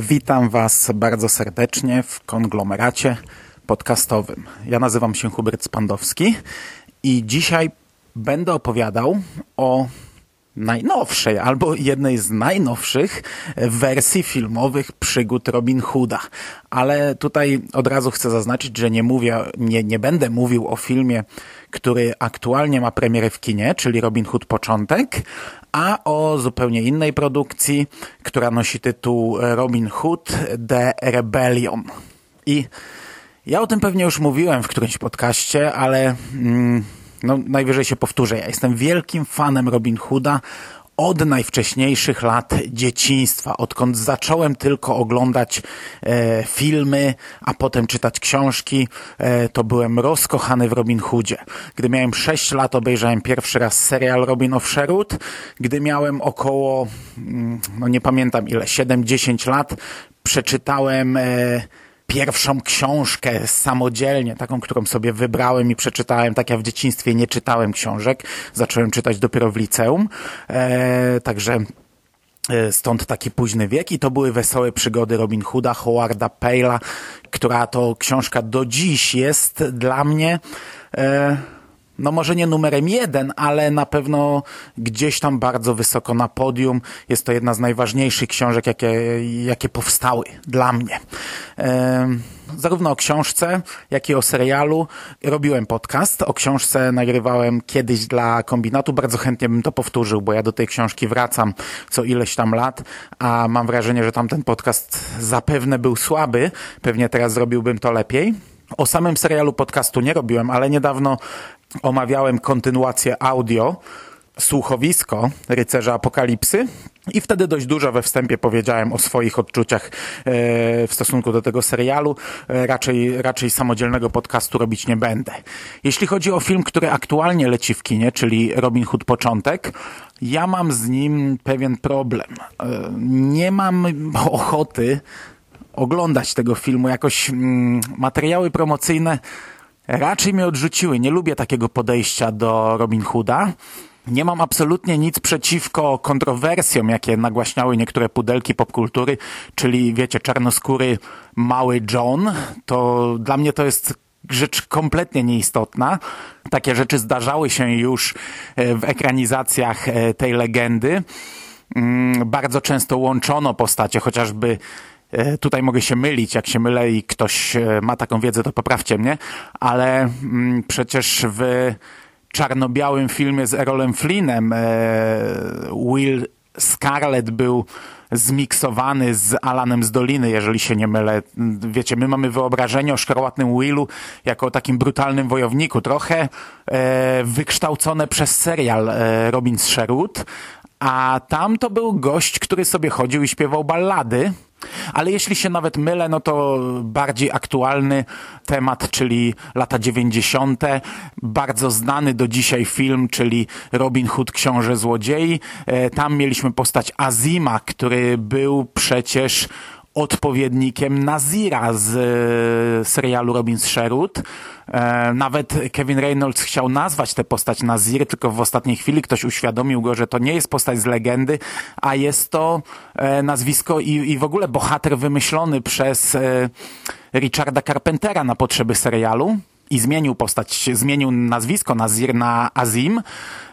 Witam Was bardzo serdecznie w konglomeracie podcastowym. Ja nazywam się Hubert Spandowski i dzisiaj będę opowiadał o najnowszej albo jednej z najnowszych wersji filmowych przygód Robin Hooda. Ale tutaj od razu chcę zaznaczyć, że nie mówię, nie, nie będę mówił o filmie, który aktualnie ma premierę w kinie, czyli Robin Hood Początek, a o zupełnie innej produkcji, która nosi tytuł Robin Hood The Rebellion. I ja o tym pewnie już mówiłem w którymś podcaście, ale mm, no, najwyżej się powtórzę. Ja jestem wielkim fanem Robin Hooda od najwcześniejszych lat dzieciństwa, odkąd zacząłem tylko oglądać e, filmy, a potem czytać książki, e, to byłem rozkochany w Robin Hoodzie. Gdy miałem 6 lat, obejrzałem pierwszy raz serial Robin of Sherwood. Gdy miałem około, mm, no nie pamiętam ile, 7-10 lat, przeczytałem... E, pierwszą książkę samodzielnie, taką, którą sobie wybrałem i przeczytałem. Tak ja w dzieciństwie nie czytałem książek. Zacząłem czytać dopiero w liceum. E, także e, Stąd taki późny wiek i to były wesołe przygody Robin Hooda, Howarda Pale'a, która to książka do dziś jest dla mnie e, no może nie numerem jeden, ale na pewno gdzieś tam bardzo wysoko na podium. Jest to jedna z najważniejszych książek, jakie, jakie powstały dla mnie. Ehm, zarówno o książce, jak i o serialu robiłem podcast. O książce nagrywałem kiedyś dla kombinatu. Bardzo chętnie bym to powtórzył, bo ja do tej książki wracam co ileś tam lat, a mam wrażenie, że tamten podcast zapewne był słaby. Pewnie teraz zrobiłbym to lepiej. O samym serialu podcastu nie robiłem, ale niedawno omawiałem kontynuację audio, słuchowisko Rycerza Apokalipsy i wtedy dość dużo we wstępie powiedziałem o swoich odczuciach e, w stosunku do tego serialu. E, raczej, raczej samodzielnego podcastu robić nie będę. Jeśli chodzi o film, który aktualnie leci w kinie, czyli Robin Hood Początek, ja mam z nim pewien problem. E, nie mam ochoty oglądać tego filmu. Jakoś mm, materiały promocyjne raczej mnie odrzuciły. Nie lubię takiego podejścia do Robin Hooda. Nie mam absolutnie nic przeciwko kontrowersjom, jakie nagłaśniały niektóre pudelki popkultury, czyli wiecie, czarnoskóry mały John. To dla mnie to jest rzecz kompletnie nieistotna. Takie rzeczy zdarzały się już w ekranizacjach tej legendy. Mm, bardzo często łączono postacie, chociażby Tutaj mogę się mylić, jak się mylę i ktoś ma taką wiedzę, to poprawcie mnie, ale mm, przecież w czarno-białym filmie z Erolem Flynnem Will Scarlett był zmiksowany z Alanem z Doliny, jeżeli się nie mylę. Wiecie, my mamy wyobrażenie o szkarłatnym Willu jako o takim brutalnym wojowniku, trochę e, wykształcone przez serial e, Robin Sherwood, a tam to był gość, który sobie chodził i śpiewał ballady, ale jeśli się nawet mylę, no to bardziej aktualny temat, czyli lata 90. Bardzo znany do dzisiaj film, czyli Robin Hood, Książę Złodziei. Tam mieliśmy postać Azima, który był przecież odpowiednikiem Nazira z serialu Robin Sherwood. Nawet Kevin Reynolds chciał nazwać tę postać Nazir, tylko w ostatniej chwili ktoś uświadomił go, że to nie jest postać z legendy, a jest to nazwisko i, i w ogóle bohater wymyślony przez Richarda Carpentera na potrzeby serialu i zmienił postać, zmienił nazwisko Nazir na Azim.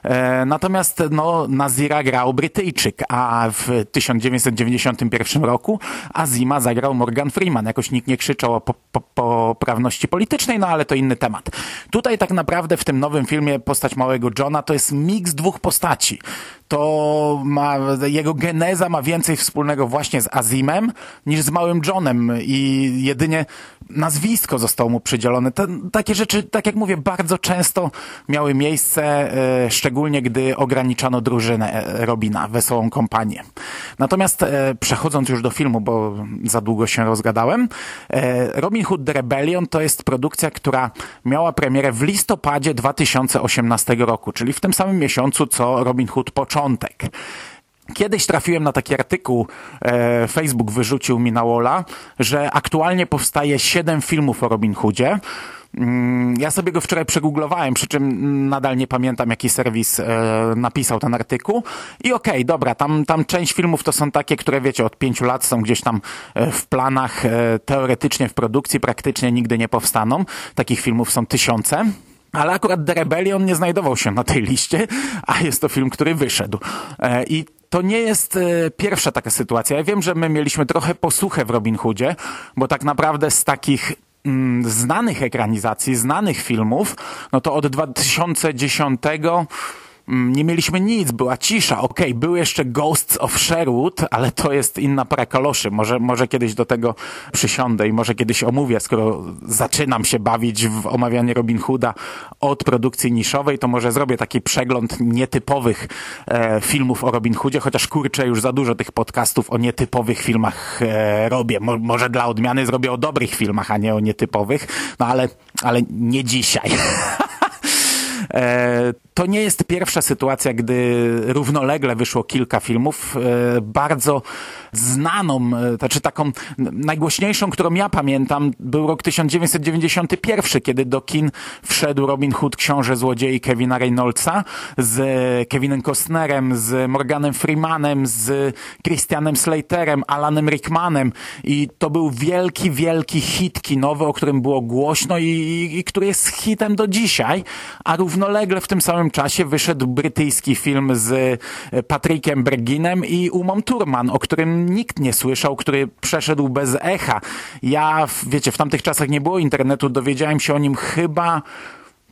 E, natomiast no, Nazira grał Brytyjczyk, a w 1991 roku Azima zagrał Morgan Freeman. Jakoś nikt nie krzyczał o poprawności politycznej, no ale to inny temat. Tutaj tak naprawdę w tym nowym filmie postać Małego Johna to jest miks dwóch postaci to ma, jego geneza ma więcej wspólnego właśnie z Azimem niż z Małym Johnem i jedynie nazwisko zostało mu przydzielone. Te, takie rzeczy, tak jak mówię, bardzo często miały miejsce, e, szczególnie gdy ograniczano drużynę e, Robina, wesołą kompanię. Natomiast e, przechodząc już do filmu, bo za długo się rozgadałem, e, Robin Hood The Rebellion to jest produkcja, która miała premierę w listopadzie 2018 roku, czyli w tym samym miesiącu, co Robin Hood Początek. Kiedyś trafiłem na taki artykuł, e, Facebook wyrzucił mi na Wola, że aktualnie powstaje siedem filmów o Robin Hoodzie. Mm, Ja sobie go wczoraj przegooglowałem, przy czym nadal nie pamiętam, jaki serwis e, napisał ten artykuł. I okej, dobra, tam, tam część filmów to są takie, które wiecie, od pięciu lat są gdzieś tam e, w planach, e, teoretycznie w produkcji, praktycznie nigdy nie powstaną. Takich filmów są tysiące. Ale akurat The Rebellion nie znajdował się na tej liście, a jest to film, który wyszedł. E, I to nie jest e, pierwsza taka sytuacja. Ja wiem, że my mieliśmy trochę posłuchę w Robin Hoodzie, bo tak naprawdę z takich mm, znanych ekranizacji, znanych filmów, no to od 2010 mm, nie mieliśmy nic, była cisza. Okej, był jeszcze Ghosts of Sherwood, ale to jest inna para kaloszy. Może, może kiedyś do tego przysiądę i może kiedyś omówię, skoro zaczynam się bawić w omawianie Robin Hooda od produkcji niszowej, to może zrobię taki przegląd nietypowych e, filmów o Robin Hoodzie, chociaż kurczę, już za dużo tych podcastów o nietypowych filmach e, robię. Mo, może dla odmiany zrobię o dobrych filmach, a nie o nietypowych, no ale, ale nie dzisiaj. E, To nie jest pierwsza sytuacja, gdy równolegle wyszło kilka filmów. E, Bardzo znaną, e, znaczy taką najgłośniejszą, którą ja pamiętam, był rok 1991, kiedy do kin wszedł Robin Hood, książę złodziei Kevina Reynoldsa z Kevinem Costnerem, z Morganem Freemanem, z Christianem Slaterem, Alanem Rickmanem i to był wielki, wielki hit kinowy, o którym było głośno i, i, i który jest hitem do dzisiaj, a równolegle w tym samym czasie wyszedł brytyjski film z e, Patrickiem Berginem i Umą Turman, o którym nikt nie słyszał, który przeszedł bez echa. Ja, wiecie, w tamtych czasach nie było internetu, dowiedziałem się o nim chyba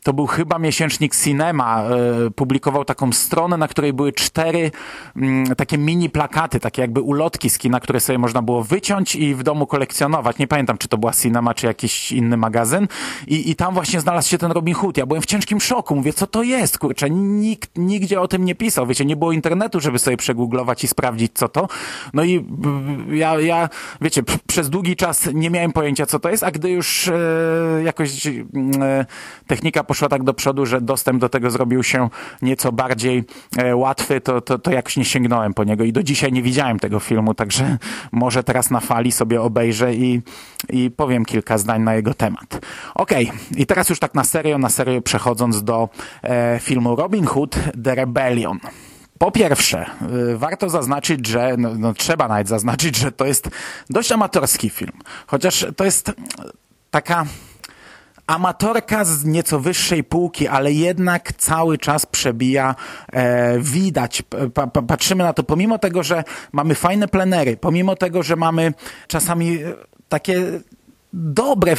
to był chyba miesięcznik Cinema, e, publikował taką stronę, na której były cztery mm, takie mini plakaty, takie jakby ulotki z kina, które sobie można było wyciąć i w domu kolekcjonować. Nie pamiętam, czy to była Cinema, czy jakiś inny magazyn. I, I tam właśnie znalazł się ten Robin Hood. Ja byłem w ciężkim szoku. Mówię, co to jest, kurczę? Nikt nigdzie o tym nie pisał. Wiecie, nie było internetu, żeby sobie przegooglować i sprawdzić, co to. No i ja, ja wiecie, przez długi czas nie miałem pojęcia, co to jest, a gdy już e, jakoś e, technika poszła tak do przodu, że dostęp do tego zrobił się nieco bardziej e, łatwy, to, to, to jakoś nie sięgnąłem po niego i do dzisiaj nie widziałem tego filmu, także może teraz na fali sobie obejrzę i, i powiem kilka zdań na jego temat. Okej, i teraz już tak na serio, na serio przechodząc do e, filmu Robin Hood The Rebellion. Po pierwsze, y, warto zaznaczyć, że, no, no, trzeba nawet zaznaczyć, że to jest dość amatorski film. Chociaż to jest taka amatorka z nieco wyższej półki, ale jednak cały czas przebija, e, widać, pa, pa, patrzymy na to, pomimo tego, że mamy fajne plenery, pomimo tego, że mamy czasami e, takie dobre,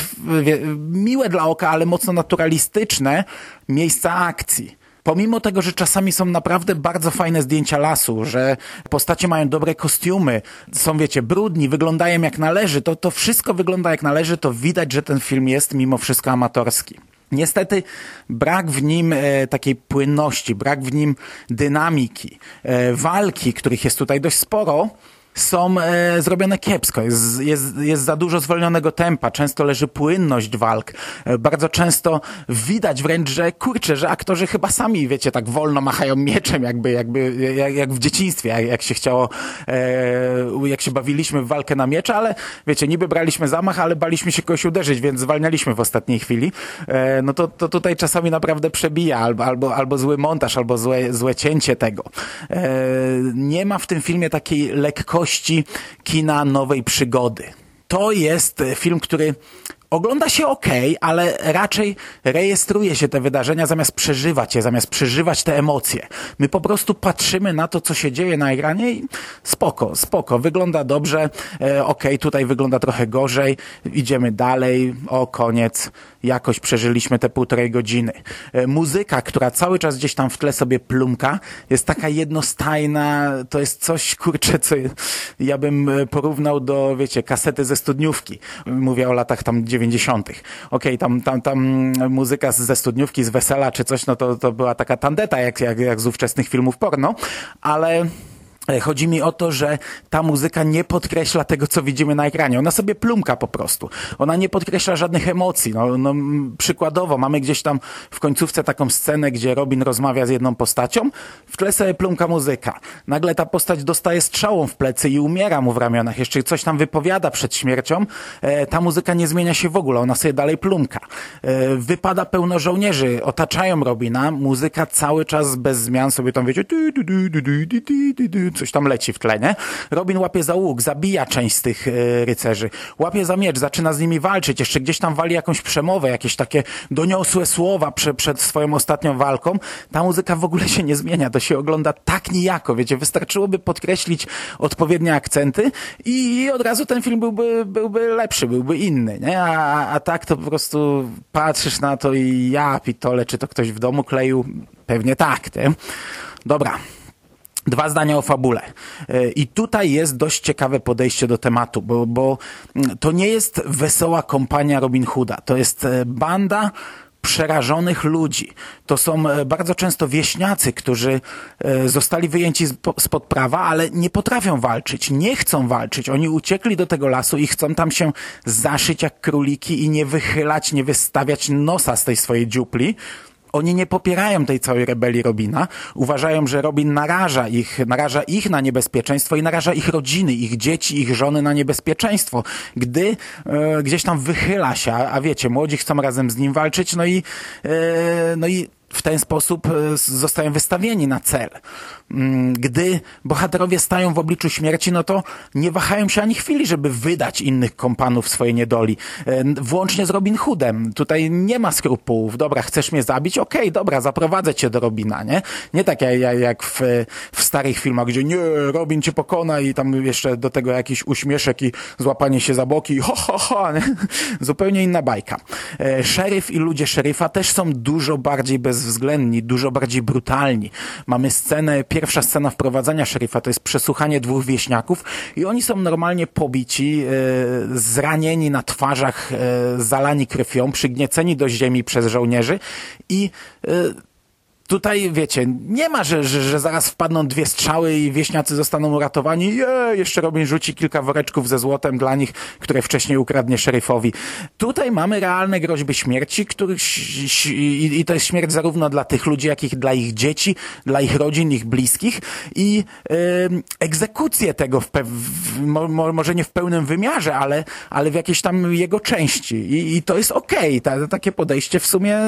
miłe dla oka, ale mocno naturalistyczne miejsca akcji. Pomimo tego, że czasami są naprawdę bardzo fajne zdjęcia lasu, że postacie mają dobre kostiumy, są, wiecie, brudni, wyglądają jak należy, to, to wszystko wygląda jak należy, to widać, że ten film jest mimo wszystko amatorski. Niestety brak w nim e, takiej płynności, brak w nim dynamiki, e, walki, których jest tutaj dość sporo, są e, zrobione kiepsko. Jest, jest, jest za dużo zwolnionego tempa, często leży płynność walk. E, bardzo często widać wręcz, że kurczę, że aktorzy chyba sami, wiecie, tak wolno machają mieczem, jakby, jakby jak, jak w dzieciństwie, jak, jak się chciało, e, jak się bawiliśmy w walkę na miecz, ale wiecie, niby braliśmy zamach, ale baliśmy się kogoś uderzyć, więc zwalnialiśmy w ostatniej chwili. E, no to, to tutaj czasami naprawdę przebija, albo, albo, albo zły montaż, albo złe, złe cięcie tego. E, nie ma w tym filmie takiej lekkości kina nowej przygody. To jest e, film, który ogląda się ok, ale raczej rejestruje się te wydarzenia zamiast przeżywać je, zamiast przeżywać te emocje. My po prostu patrzymy na to, co się dzieje na ekranie i spoko, spoko, wygląda dobrze, e, ok, tutaj wygląda trochę gorzej, idziemy dalej, o koniec, jakoś przeżyliśmy te półtorej godziny. E, muzyka, która cały czas gdzieś tam w tle sobie plumka, jest taka jednostajna, to jest coś, kurczę, co ja bym e, porównał do, wiecie, kasety ze studniówki. Mówię o latach tam dziewięćdziesiątych. Okej, okay, tam, tam, tam muzyka ze studniówki, z wesela czy coś, no to, to była taka tandeta, jak, jak, jak z ówczesnych filmów porno, ale chodzi mi o to, że ta muzyka nie podkreśla tego, co widzimy na ekranie. Ona sobie plumka po prostu. Ona nie podkreśla żadnych emocji. No, no, przykładowo, mamy gdzieś tam w końcówce taką scenę, gdzie Robin rozmawia z jedną postacią, w tle sobie plumka muzyka. Nagle ta postać dostaje strzałą w plecy i umiera mu w ramionach. Jeszcze coś tam wypowiada przed śmiercią. E, ta muzyka nie zmienia się w ogóle. Ona sobie dalej plumka. E, wypada pełno żołnierzy. Otaczają Robina. Muzyka cały czas bez zmian sobie tam wiecie coś tam leci w tle, nie? Robin łapie za łuk, zabija część z tych e, rycerzy, łapie za miecz, zaczyna z nimi walczyć, jeszcze gdzieś tam wali jakąś przemowę, jakieś takie doniosłe słowa prze, przed swoją ostatnią walką. Ta muzyka w ogóle się nie zmienia, to się ogląda tak nijako, wiecie, wystarczyłoby podkreślić odpowiednie akcenty i od razu ten film byłby, byłby lepszy, byłby inny, nie? A, a tak to po prostu patrzysz na to i ja pitole, czy to ktoś w domu kleił? Pewnie tak, nie? Dobra, Dwa zdania o fabule. E, I tutaj jest dość ciekawe podejście do tematu, bo, bo mm, to nie jest wesoła kompania Robin Hooda. To jest e, banda przerażonych ludzi. To są e, bardzo często wieśniacy, którzy zostali wyjęci spod prawa, ale nie potrafią walczyć, nie chcą walczyć. Oni uciekli do tego lasu i chcą tam się zaszyć jak króliki i nie wychylać, nie wystawiać nosa z tej swojej dziupli oni nie popierają tej całej rebelii Robina. Uważają, że Robin naraża ich, naraża ich na niebezpieczeństwo i naraża ich rodziny, ich dzieci, ich żony na niebezpieczeństwo, gdy e, gdzieś tam wychyla się, a, a wiecie, młodzi chcą razem z nim walczyć, no i, e, no i w ten sposób e, zostają wystawieni na cel. Mm, gdy bohaterowie stają w obliczu śmierci, no to nie wahają się ani chwili, żeby wydać innych kompanów swojej niedoli. E, włącznie z Robin Hoodem. Tutaj nie ma skrupułów. Dobra, chcesz mnie zabić? Okej, okay, dobra, zaprowadzę cię do Robina, nie? Nie tak jak, jak w, w starych filmach, gdzie nie, Robin cię pokona i tam jeszcze do tego jakiś uśmieszek i złapanie się za boki, ho, ho, ho, nie? Zupełnie inna bajka. E, szeryf i ludzie szeryfa też są dużo bardziej bezwzględni, dużo bardziej brutalni. Mamy scenę pierwsza scena wprowadzania szeryfa to jest przesłuchanie dwóch wieśniaków i oni są normalnie pobici, e, zranieni na twarzach, e, zalani krwią, przygnieceni do ziemi przez żołnierzy i e, Tutaj, wiecie, nie ma, że, że, że zaraz wpadną dwie strzały i wieśniacy zostaną uratowani. Je, jeszcze Robin rzuci kilka woreczków ze złotem dla nich, które wcześniej ukradnie szeryfowi. Tutaj mamy realne groźby śmierci, których, i, i to jest śmierć zarówno dla tych ludzi, jak i dla ich dzieci, dla ich rodzin, ich bliskich i yy, egzekucję tego, w, w, mo, może nie w pełnym wymiarze, ale, ale w jakiejś tam jego części. I, i to jest okej. Okay. takie podejście w sumie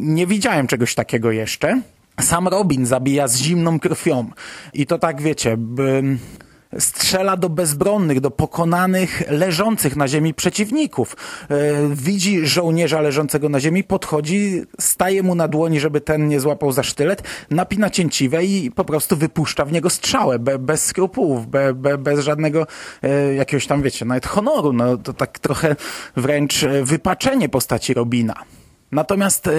nie widziałem czegoś takiego jeszcze. Sam Robin zabija z zimną krwią. I to tak, wiecie, strzela do bezbronnych, do pokonanych, leżących na ziemi przeciwników. E, widzi żołnierza leżącego na ziemi, podchodzi, staje mu na dłoni, żeby ten nie złapał za sztylet, napina cięciwe i po prostu wypuszcza w niego strzałę, be, bez skrupułów, be, be, bez żadnego e, jakiegoś tam, wiecie, nawet honoru. No, to tak trochę wręcz e, wypaczenie postaci Robina. Natomiast e,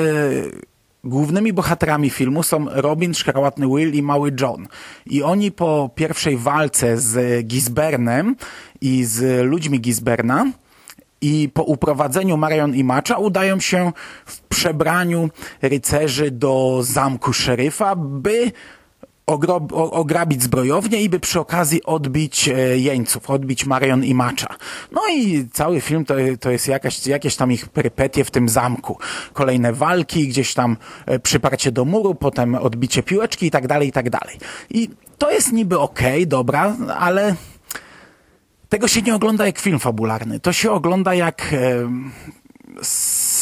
głównymi bohaterami filmu są Robin, Szkarłatny Will i Mały John. I oni po pierwszej walce z Gisbernem i z ludźmi Gisberna i po uprowadzeniu Marion i Macza udają się w przebraniu rycerzy do zamku szeryfa, by ograbić zbrojownię i by przy okazji odbić e, jeńców, odbić Marion i Macza. No i cały film to, to jest jakaś, jakieś tam ich perypetie w tym zamku. Kolejne walki, gdzieś tam e, przyparcie do muru, potem odbicie piłeczki i tak dalej, i tak dalej. I to jest niby okej, okay, dobra, ale tego się nie ogląda jak film fabularny. To się ogląda jak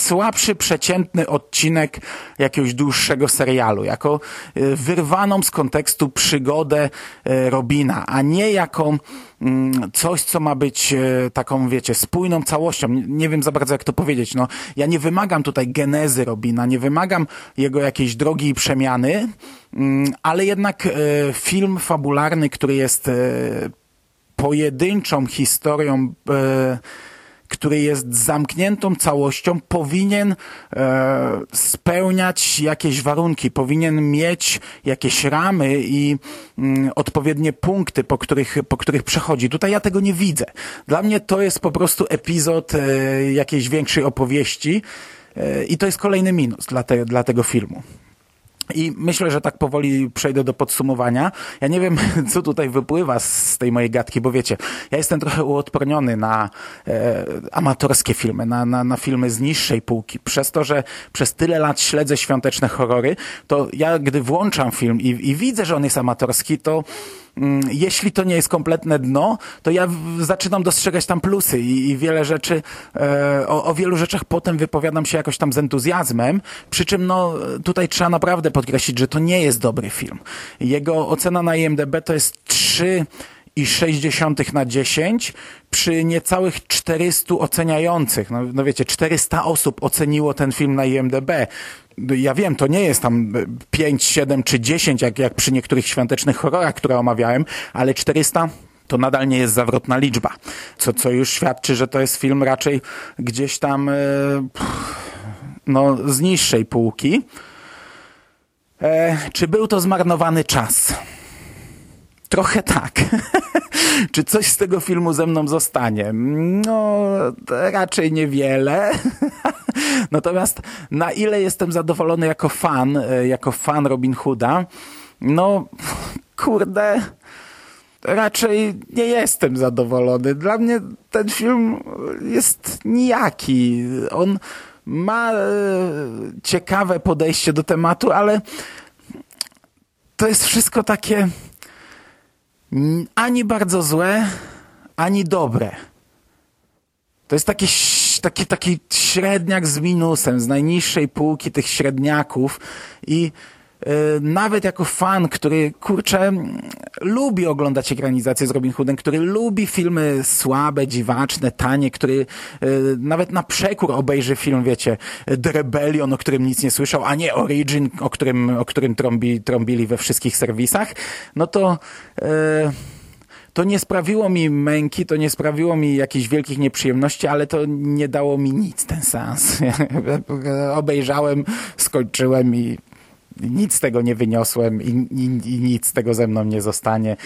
najsłabszy, przeciętny odcinek jakiegoś dłuższego serialu, jako e, wyrwaną z kontekstu przygodę e, Robina, a nie jako mm, coś, co ma być e, taką, wiecie, spójną całością. Nie- wiem za bardzo, jak to powiedzieć. No, ja nie wymagam tutaj genezy Robina, nie wymagam jego jakiejś drogi i przemiany, mm, ale jednak film fabularny, który jest pojedynczą historią, który jest zamkniętą całością, powinien e, spełniać jakieś warunki, powinien mieć jakieś ramy i mm, odpowiednie punkty, po których, po których przechodzi. Tutaj ja tego nie widzę. Dla mnie to jest po prostu epizod e, jakiejś większej opowieści e, i to jest kolejny minus dla, te, dla tego filmu. I myślę, że tak powoli przejdę do podsumowania. Ja nie wiem, co tutaj wypływa z tej mojej gadki, bo wiecie, ja jestem trochę uodporniony na e, amatorskie filmy, na, na, na filmy z niższej półki. Przez to, że przez tyle lat śledzę świąteczne horrory, to ja gdy włączam film i, i widzę, że on jest amatorski, to jeśli to nie jest kompletne dno, to ja zaczynam dostrzegać tam plusy i, i wiele rzeczy, e, o, o wielu rzeczach potem wypowiadam się jakoś tam z entuzjazmem, przy czym no tutaj trzeba naprawdę podkreślić, że to nie jest dobry film. Jego ocena na IMDB to jest 3 i 60 na 10 przy niecałych 400 oceniających. No, no wiecie, 400 osób oceniło ten film na IMDB. Ja wiem, to nie jest tam 5, 7 czy 10, jak, jak przy niektórych świątecznych horrorach, które omawiałem, ale 400 to nadal nie jest zawrotna liczba. Co, co już świadczy, że to jest film raczej gdzieś tam e, no, z niższej półki. E, czy był to zmarnowany czas? Trochę tak. Czy coś z tego filmu ze mną zostanie? No, raczej niewiele. Natomiast na ile jestem zadowolony jako fan, e, jako fan Robin Hooda, no, kurde, raczej nie jestem zadowolony. Dla mnie ten film jest nijaki. On ma e, ciekawe podejście do tematu, ale to jest wszystko takie ani bardzo złe, ani dobre. To jest taki, ś- taki, taki średniak z minusem, z najniższej półki tych średniaków. I e, nawet jako fan, który kurczę lubi oglądać ekranizację z Robin Hoodem, który lubi filmy słabe, dziwaczne, tanie, który e, nawet na przekór obejrzy film, wiecie, The Rebellion, o którym nic nie słyszał, a nie Origin, o którym, o którym trąbi, trąbili we wszystkich serwisach, no to e, to nie sprawiło mi męki, to nie sprawiło mi jakichś wielkich nieprzyjemności, ale to nie dało mi nic ten seans. Obejrzałem, skończyłem i nic z tego nie wyniosłem i, i, i nic z tego ze mną nie zostanie.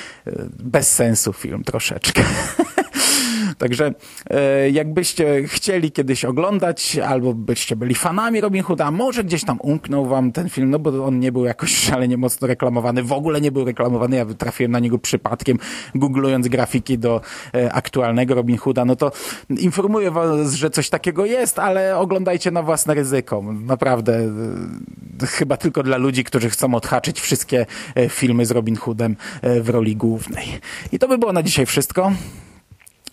Bez sensu film troszeczkę. Także e, jakbyście chcieli kiedyś oglądać, albo byście byli fanami Robin Hooda, może gdzieś tam umknął wam ten film, no bo on nie był jakoś szalenie mocno reklamowany, w ogóle nie był reklamowany, ja trafiłem na niego przypadkiem, googlując grafiki do e, aktualnego Robin Hooda, no to informuję was, że coś takiego jest, ale oglądajcie na własne ryzyko. Naprawdę, e, chyba tylko dla ludzi, którzy chcą odhaczyć wszystkie filmy z Robin Hoodem w roli głównej. I to by było na dzisiaj wszystko.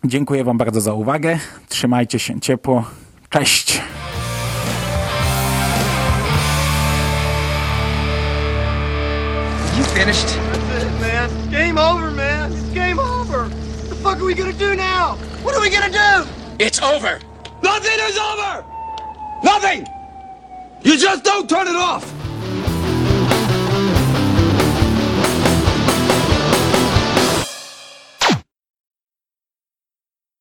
Dziękuję Wam bardzo za uwagę. Trzymajcie się ciepło. Cześć! You finished? That's it, man. Game over, man. It's game over. What the fuck are we gonna do now? What are we gonna do? It's over. Nothing is over! Nothing! You just don't turn it off!